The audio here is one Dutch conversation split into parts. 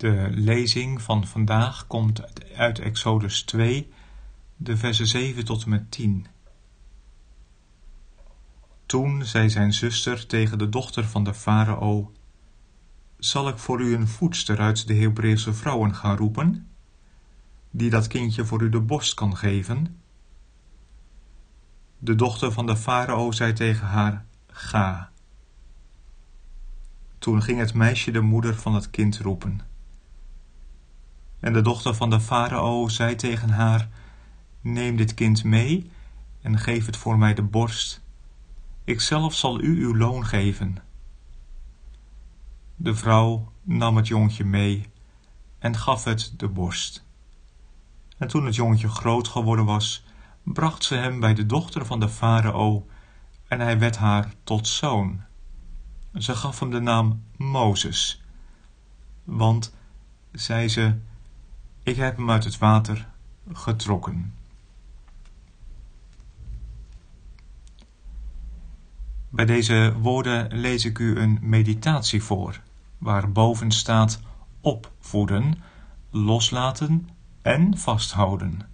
De lezing van vandaag komt uit Exodus 2, de versen 7 tot en met 10. Toen zei zijn zuster tegen de dochter van de farao: Zal ik voor u een voedster uit de Hebreeuwse vrouwen gaan roepen, die dat kindje voor u de borst kan geven? De dochter van de farao zei tegen haar: Ga. Toen ging het meisje de moeder van het kind roepen. En de dochter van de farao zei tegen haar: Neem dit kind mee en geef het voor mij de borst. Ikzelf zal u uw loon geven. De vrouw nam het jongetje mee en gaf het de borst. En toen het jongetje groot geworden was, bracht ze hem bij de dochter van de farao en hij werd haar tot zoon. Ze gaf hem de naam Mozes, want, zei ze, ik heb hem uit het water getrokken. Bij deze woorden lees ik u een meditatie voor, waar boven staat opvoeden, loslaten en vasthouden.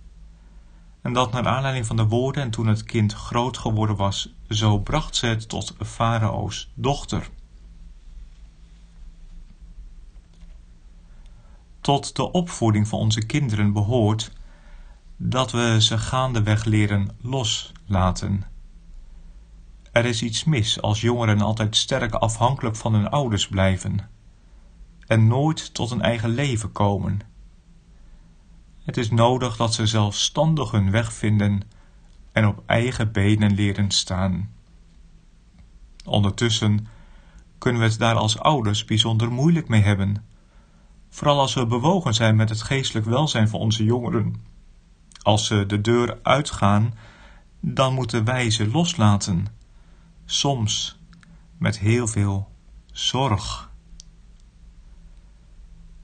En dat naar aanleiding van de woorden en toen het kind groot geworden was, zo bracht ze het tot Farao's dochter. Tot de opvoeding van onze kinderen behoort dat we ze gaandeweg leren loslaten. Er is iets mis als jongeren altijd sterk afhankelijk van hun ouders blijven en nooit tot een eigen leven komen. Het is nodig dat ze zelfstandig hun weg vinden en op eigen benen leren staan. Ondertussen kunnen we het daar als ouders bijzonder moeilijk mee hebben vooral als we bewogen zijn met het geestelijk welzijn van onze jongeren. Als ze de deur uitgaan, dan moeten wij ze loslaten, soms met heel veel zorg.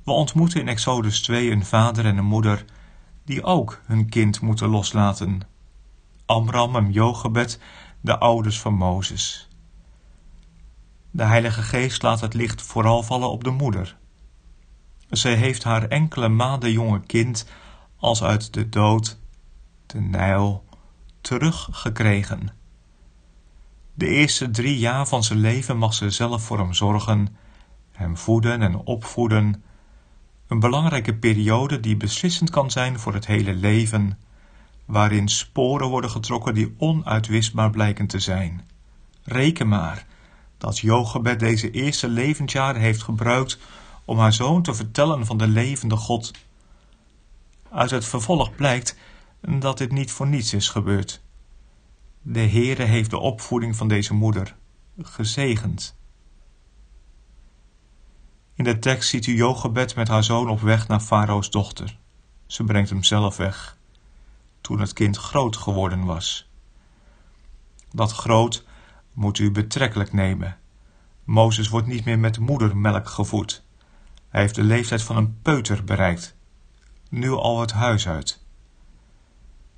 We ontmoeten in Exodus 2 een vader en een moeder die ook hun kind moeten loslaten. Amram en Jochebed, de ouders van Mozes. De Heilige Geest laat het licht vooral vallen op de moeder. Zij heeft haar enkele maanden jonge kind als uit de dood, de Nijl, teruggekregen. De eerste drie jaar van zijn leven mag ze zelf voor hem zorgen, hem voeden en opvoeden. Een belangrijke periode die beslissend kan zijn voor het hele leven, waarin sporen worden getrokken die onuitwisbaar blijken te zijn. Reken maar dat Jochebed deze eerste levensjaren heeft gebruikt om haar zoon te vertellen van de levende God. Uit het vervolg blijkt dat dit niet voor niets is gebeurd. De Heere heeft de opvoeding van deze moeder gezegend. In de tekst ziet u Jochebed met haar zoon op weg naar Farao's dochter. Ze brengt hem zelf weg, toen het kind groot geworden was. Dat groot moet u betrekkelijk nemen. Mozes wordt niet meer met moedermelk gevoed. Hij heeft de leeftijd van een peuter bereikt, nu al het huis uit.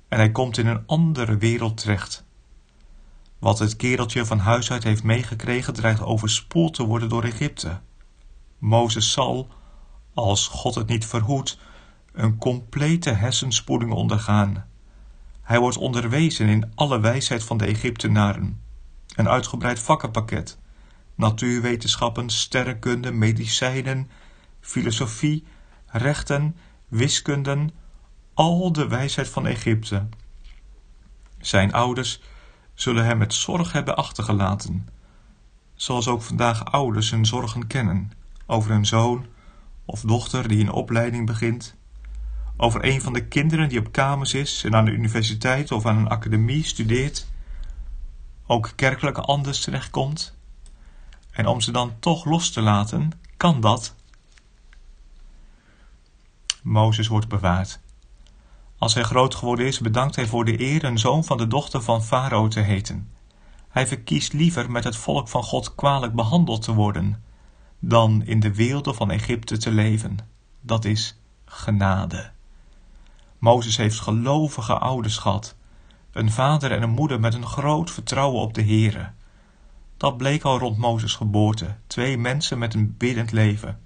En hij komt in een andere wereld terecht. Wat het kereltje van huis uit heeft meegekregen, dreigt overspoeld te worden door Egypte. Mozes zal, als God het niet verhoedt, een complete hersenspoeling ondergaan. Hij wordt onderwezen in alle wijsheid van de Egyptenaren. Een uitgebreid vakkenpakket. Natuurwetenschappen, sterrenkunde, medicijnen, filosofie, rechten, wiskunden, al de wijsheid van Egypte. Zijn ouders zullen hem met zorg hebben achtergelaten, zoals ook vandaag ouders hun zorgen kennen over een zoon of dochter die een opleiding begint, over een van de kinderen die op kamers is en aan de universiteit of aan een academie studeert, ook kerkelijk anders terechtkomt. En om ze dan toch los te laten, kan dat Mozes wordt bewaard. Als hij groot geworden is, bedankt hij voor de eer een zoon van de dochter van Farao te heten. Hij verkiest liever met het volk van God kwalijk behandeld te worden, dan in de weelde van Egypte te leven. Dat is genade. Mozes heeft gelovige ouders gehad, een vader en een moeder met een groot vertrouwen op de Here. Dat bleek al rond Mozes' geboorte, twee mensen met een biddend leven.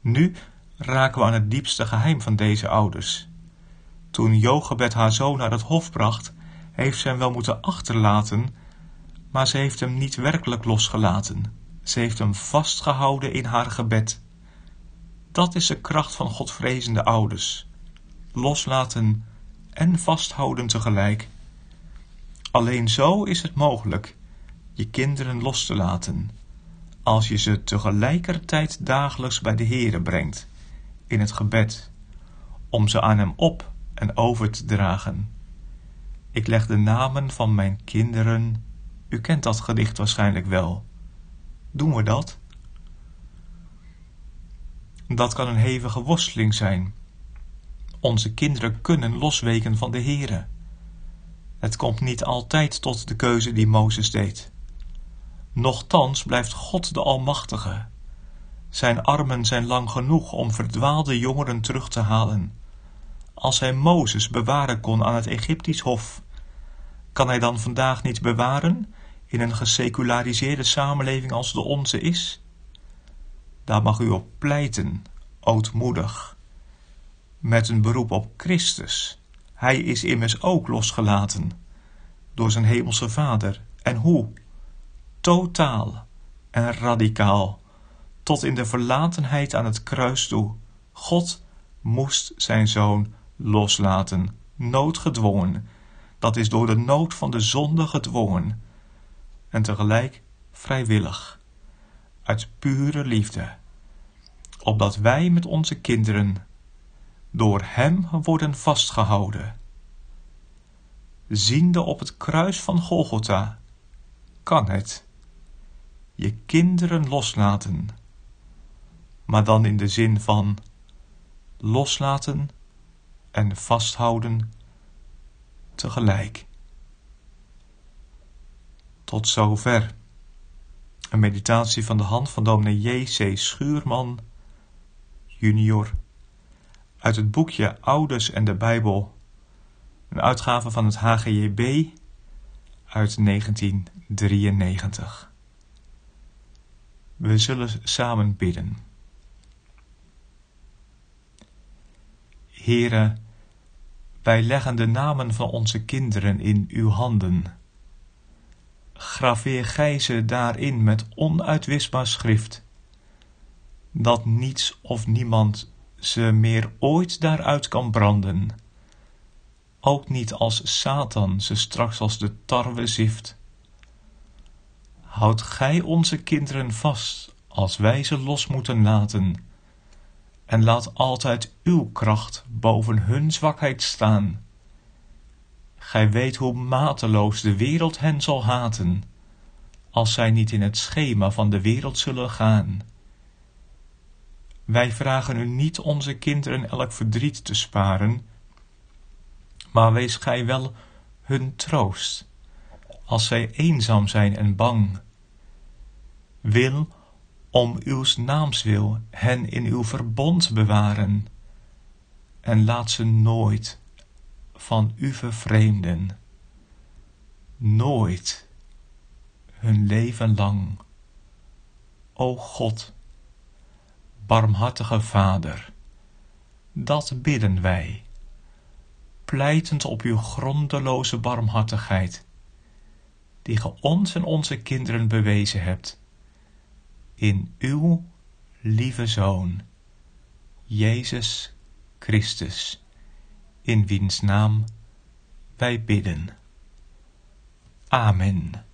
Nu raken we aan het diepste geheim van deze ouders. Toen Jochebed haar zoon naar het hof bracht, heeft ze hem wel moeten achterlaten, maar ze heeft hem niet werkelijk losgelaten. Ze heeft hem vastgehouden in haar gebed. Dat is de kracht van Godvrezende ouders. Loslaten en vasthouden tegelijk. Alleen zo is het mogelijk je kinderen los te laten, als je ze tegelijkertijd dagelijks bij de Heere brengt, in het gebed, om ze aan hem op en over te dragen. Ik leg de namen van mijn kinderen, u kent dat gedicht waarschijnlijk wel. Doen we dat? Dat kan een hevige worsteling zijn. Onze kinderen kunnen losweken van de Heere. Het komt niet altijd tot de keuze die Mozes deed. Nochtans blijft God de Almachtige. Zijn armen zijn lang genoeg om verdwaalde jongeren terug te halen. Als hij Mozes bewaren kon aan het Egyptisch hof, kan hij dan vandaag niet bewaren in een geseculariseerde samenleving als de onze is? Daar mag u op pleiten, ootmoedig, met een beroep op Christus. Hij is immers ook losgelaten door zijn hemelse Vader. En hoe? Totaal en radicaal, tot in de verlatenheid aan het kruis toe. God moest zijn zoon loslaten, noodgedwongen. Dat is door de nood van de zonde gedwongen en tegelijk vrijwillig, uit pure liefde, opdat wij met onze kinderen door Hem worden vastgehouden. Ziende op het kruis van Golgotha, kan het je kinderen loslaten, maar dan in de zin van loslaten en vasthouden tegelijk. Tot zover. Een meditatie van de hand van dominee J.C. Schuurman, junior, uit het boekje Ouders en de Bijbel, een uitgave van het HGJB uit 1993. We zullen samen bidden. Here, wij leggen de namen van onze kinderen in uw handen graveer gij ze daarin met onuitwisbaar schrift, dat niets of niemand ze meer ooit daaruit kan branden, ook niet als Satan ze straks als de tarwe zift. Houd gij onze kinderen vast als wij ze los moeten laten, en laat altijd uw kracht boven hun zwakheid staan Gij weet hoe mateloos de wereld hen zal haten, als zij niet in het schema van de wereld zullen gaan. Wij vragen u niet onze kinderen elk verdriet te sparen, maar wees gij wel hun troost, als zij eenzaam zijn en bang. Wil, om uw naams wil, hen in uw verbond bewaren, en laat ze nooit van u vervreemden. Nooit hun leven lang. O God, barmhartige Vader, dat bidden wij, pleitend op uw grondeloze barmhartigheid, die ge ons en onze kinderen bewezen hebt, in uw lieve Zoon, Jezus Christus in wiens naam wij bidden. Amen.